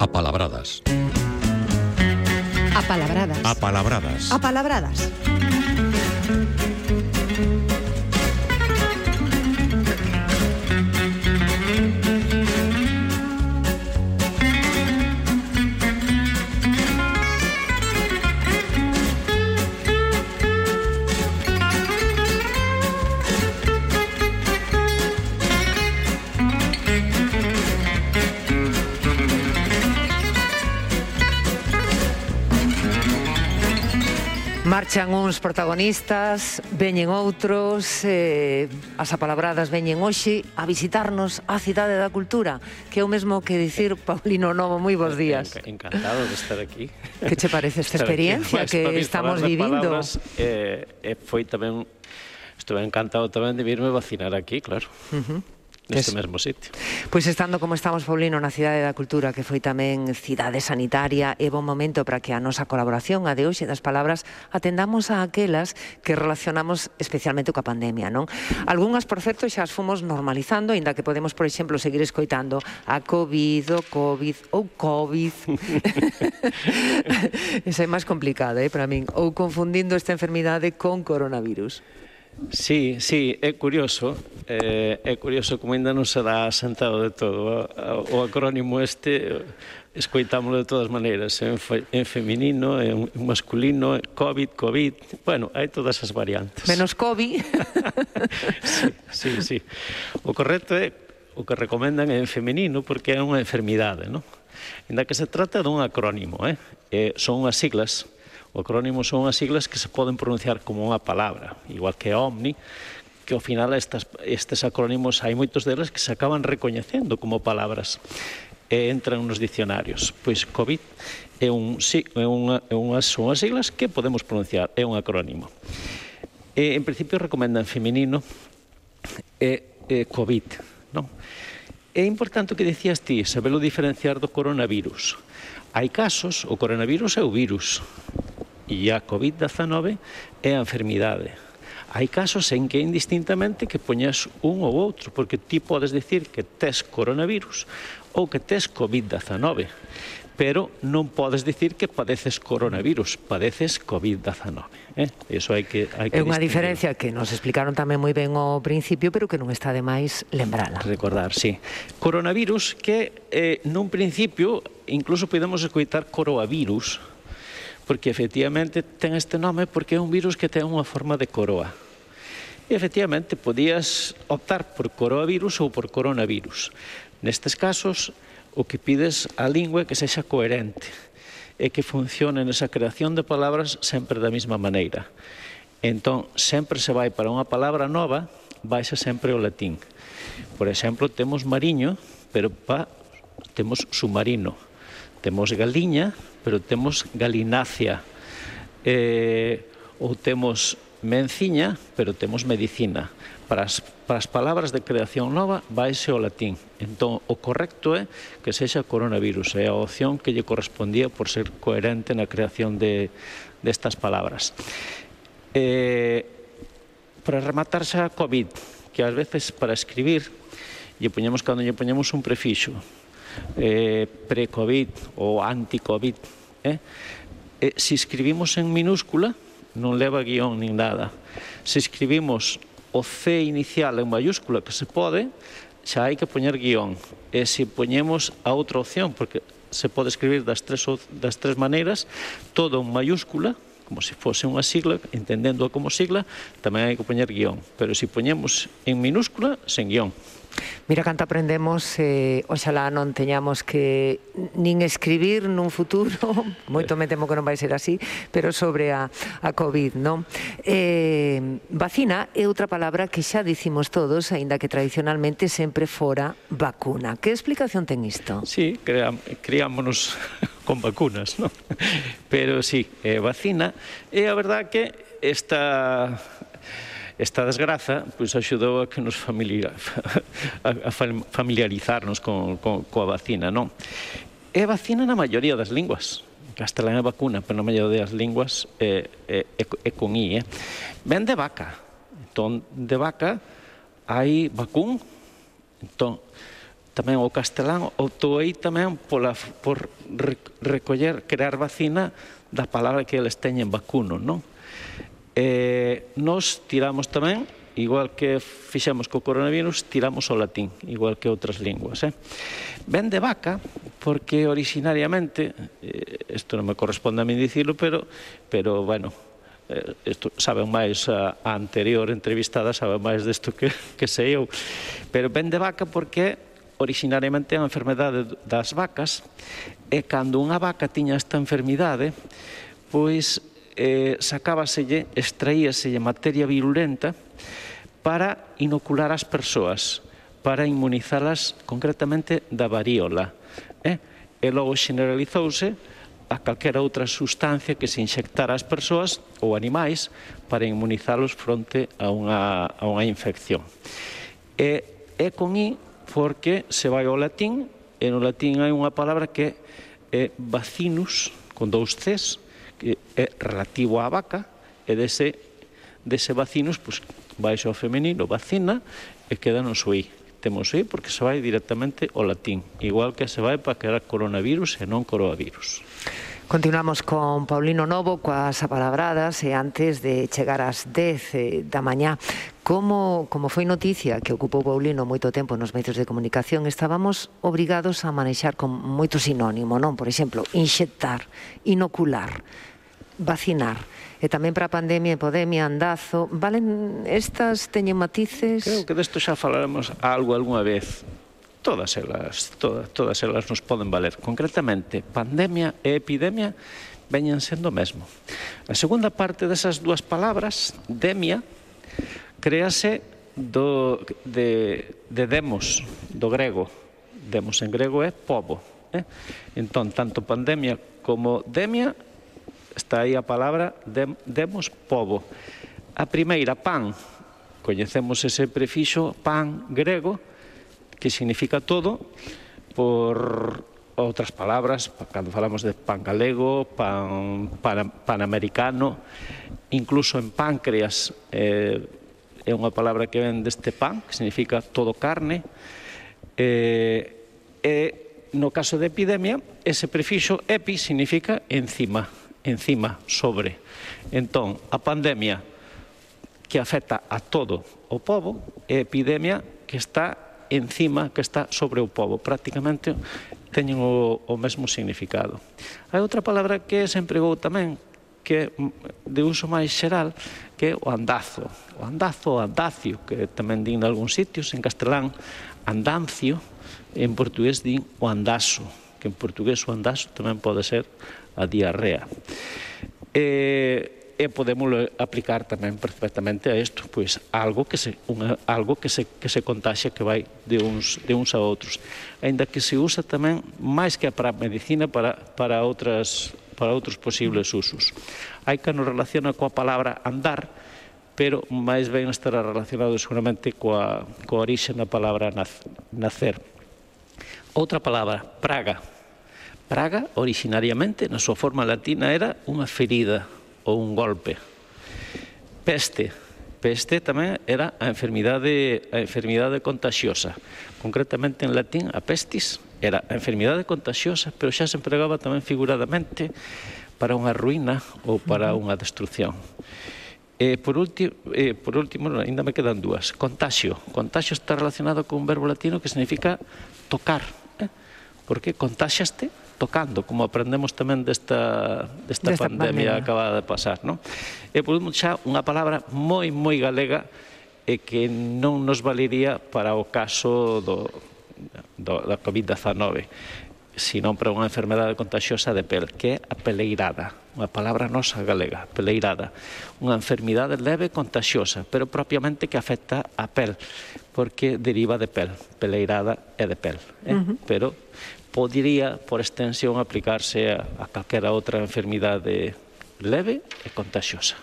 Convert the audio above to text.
Apalabradas. Apalabradas. Apalabradas. Apalabradas. Marchan uns protagonistas, veñen outros, eh, as apalabradas veñen hoxe a visitarnos a Cidade da Cultura, que é o mesmo que dicir Paulino Novo, moi bons días. Encantado de estar aquí. Que che parece esta experiencia que estamos vivindo? Palabras, eh, eh, foi tamén, estuve encantado tamén de virme vacinar aquí, claro. Uh -huh neste es, mesmo sitio. Pois estando como estamos, Paulino, na Cidade da Cultura, que foi tamén cidade sanitaria, é bon momento para que a nosa colaboración, a de hoxe das palabras, atendamos a aquelas que relacionamos especialmente coa pandemia, non? Algúnas, por certo, xa as fomos normalizando, aínda que podemos, por exemplo, seguir escoitando a COVID, o COVID ou COVID. Esa é máis complicada, eh, para min. Ou confundindo esta enfermidade con coronavirus. Sí, sí, é curioso, eh, é curioso como ainda non será asentado de todo. O, o acrónimo este escoitámoslo de todas maneiras, en, fe, en feminino, en masculino, COVID, COVID, bueno, hai todas as variantes. Menos COVID. sí, sí, sí. O correcto é o que recomendan é en feminino porque é unha enfermidade, non? Ainda que se trata dun acrónimo, eh? eh son unhas siglas, O acrónimo son as siglas que se poden pronunciar como unha palabra, igual que OMNI, que ao final estas, estes acrónimos hai moitos deles que se acaban recoñecendo como palabras e entran nos dicionarios. Pois COVID é, un, é, unha, é unhas, son unhas siglas que podemos pronunciar, é un acrónimo. E, en principio recomendan feminino e, e COVID, non? É importante o que dicías ti, sabelo diferenciar do coronavirus. Hai casos, o coronavirus é o virus, e a COVID-19 é a enfermidade. Hai casos en que indistintamente que poñas un ou outro, porque ti podes decir que tes coronavirus ou que tes COVID-19, pero non podes decir que padeces coronavirus, padeces COVID-19. Eh? Eso hai que, hai que É unha diferencia que nos explicaron tamén moi ben ao principio, pero que non está de máis lembrala. Recordar, sí. Coronavirus que eh, nun principio incluso podemos escoitar coroavirus, porque efectivamente ten este nome porque é un virus que ten unha forma de coroa. E efectivamente podías optar por coroavirus ou por coronavirus. Nestes casos, o que pides á lingua é que sexa coherente e que funcione nesa creación de palabras sempre da mesma maneira. Entón, sempre se vai para unha palabra nova, vaise sempre ao latín. Por exemplo, temos mariño, pero pa, temos submarino. Temos galiña, pero temos galinácea. Eh, ou temos menciña, pero temos medicina. Para as, para as palabras de creación nova vaise o latín. Entón, o correcto é que sexa coronavirus. É a opción que lle correspondía por ser coherente na creación de, destas palabras. Eh, para rematar xa COVID, que ás veces para escribir lle poñemos cando lle poñemos un prefixo eh, pre-Covid ou anti-Covid, eh? eh, se escribimos en minúscula, non leva guión nin nada. Se escribimos o C inicial en mayúscula, que se pode, xa hai que poñer guión. E se poñemos a outra opción, porque se pode escribir das tres, das tres maneiras, todo en mayúscula, como se fose unha sigla, entendendo como sigla, tamén hai que poñer guión. Pero se poñemos en minúscula, sen guión. Mira canto aprendemos, eh, oxalá non teñamos que nin escribir nun futuro, moito me temo que non vai ser así, pero sobre a, a COVID, non? Eh, vacina é outra palabra que xa dicimos todos, aínda que tradicionalmente sempre fora vacuna. Que explicación ten isto? Sí, criámonos con vacunas, non? Pero sí, eh, vacina, e a verdad que esta Esta desgraza pois, axudou a que nos familiar, a, a familiarizarnos con, con, coa vacina, non? É vacina na maioría das linguas. Castelán é vacuna, pero na maioría das linguas é, é, é, é con I, eh? Ven de vaca. Entón, de vaca hai vacún. Entón, tamén o castelán optouei tamén pola, por recoller, crear vacina da palabra que eles teñen vacuno, non? Eh, nos tiramos tamén, igual que fixemos co coronavirus, tiramos o latín, igual que outras linguas. Eh? Ven de vaca, porque originariamente, isto eh, non me corresponde a mí dicilo, pero, pero bueno, eh, isto, saben máis a, a anterior entrevistada, saben máis desto que, que sei eu, pero ven de vaca porque originariamente a enfermedade das vacas e cando unha vaca tiña esta enfermidade pois eh, sacábaselle, extraíaselle materia virulenta para inocular as persoas, para inmunizalas concretamente da varíola. Eh? E logo generalizouse a calquera outra sustancia que se inxectara ás persoas ou animais para inmunizalos fronte a unha, a unha infección. E, e con I porque se vai ao latín e no latín hai unha palabra que é vacinus, con dous Cs, que é relativo á vaca e dese, dese vacinos pois, vai ao femenino vacina e queda no suí. Temos aí porque se vai directamente ao latín igual que se vai para que era coronavirus e non coronavirus. Continuamos con Paulino Novo coas apalabradas e antes de chegar ás 10 eh, da mañá como, como foi noticia que ocupou Paulino moito tempo nos medios de comunicación, estábamos obrigados a manexar con moito sinónimo, non? Por exemplo, inxectar, inocular, vacinar. E tamén para a pandemia, epidemia, andazo, valen estas teñen matices? Creo que desto xa falaremos algo algunha vez. Todas elas, todas, todas elas nos poden valer. Concretamente, pandemia e epidemia veñen sendo o mesmo. A segunda parte desas dúas palabras, demia, créase do, de, de demos, do grego. Demos en grego é povo. Eh? Entón, tanto pandemia como demia, está aí a palabra dem, demos povo. A primeira, pan, coñecemos ese prefixo pan grego, que significa todo, por outras palabras, cando falamos de pan galego, pan, pan, pan americano, incluso en páncreas, eh, é unha palabra que ven deste pan, que significa todo carne, eh, e no caso de epidemia, ese prefixo epi significa encima, encima, sobre. Entón, a pandemia que afecta a todo o povo é epidemia que está encima, que está sobre o povo. Prácticamente teñen o, o mesmo significado. Hai outra palabra que se empregou tamén, que mm, de uso máis xeral que é o andazo. O andazo, o andacio, que tamén din algúns sitios, en castelán andancio, en portugués din o andazo, que en portugués o andazo tamén pode ser a diarrea. E, e podemos aplicar tamén perfectamente a isto, pois algo que se unha, algo que se que se contaxia que vai de uns de uns a outros, aínda que se usa tamén máis que para a medicina para para outras para outros posibles usos. Hai que nos relaciona coa palabra andar, pero máis ben estará relacionado seguramente coa, coa orixe na palabra nacer. Outra palabra, praga. Praga, originariamente, na súa forma latina, era unha ferida ou un golpe. Peste, peste tamén era a enfermidade, a enfermidade contagiosa. Concretamente en latín, a pestis era a enfermidade contagiosa, pero xa se empregaba tamén figuradamente para unha ruína ou para unha destrucción. E eh, por último, eh, por último, ainda me quedan dúas. Contagio. Contagio está relacionado con un verbo latino que significa tocar. Eh? Porque contagiaste tocando, como aprendemos tamén desta, desta, desta pandemia, pandemia acabada de pasar. Non? E por último, xa unha palabra moi, moi galega e que non nos valería para o caso do, do, da COVID-19 sino para unha enfermedade contagiosa de pel, que é a peleirada, unha palabra nosa galega, peleirada, unha enfermidade leve contagiosa, pero propiamente que afecta a pel, porque deriva de pel, peleirada é de pel, eh? uh -huh. pero podría, por extensión, aplicarse a, a calquera outra enfermidade leve e contagiosa.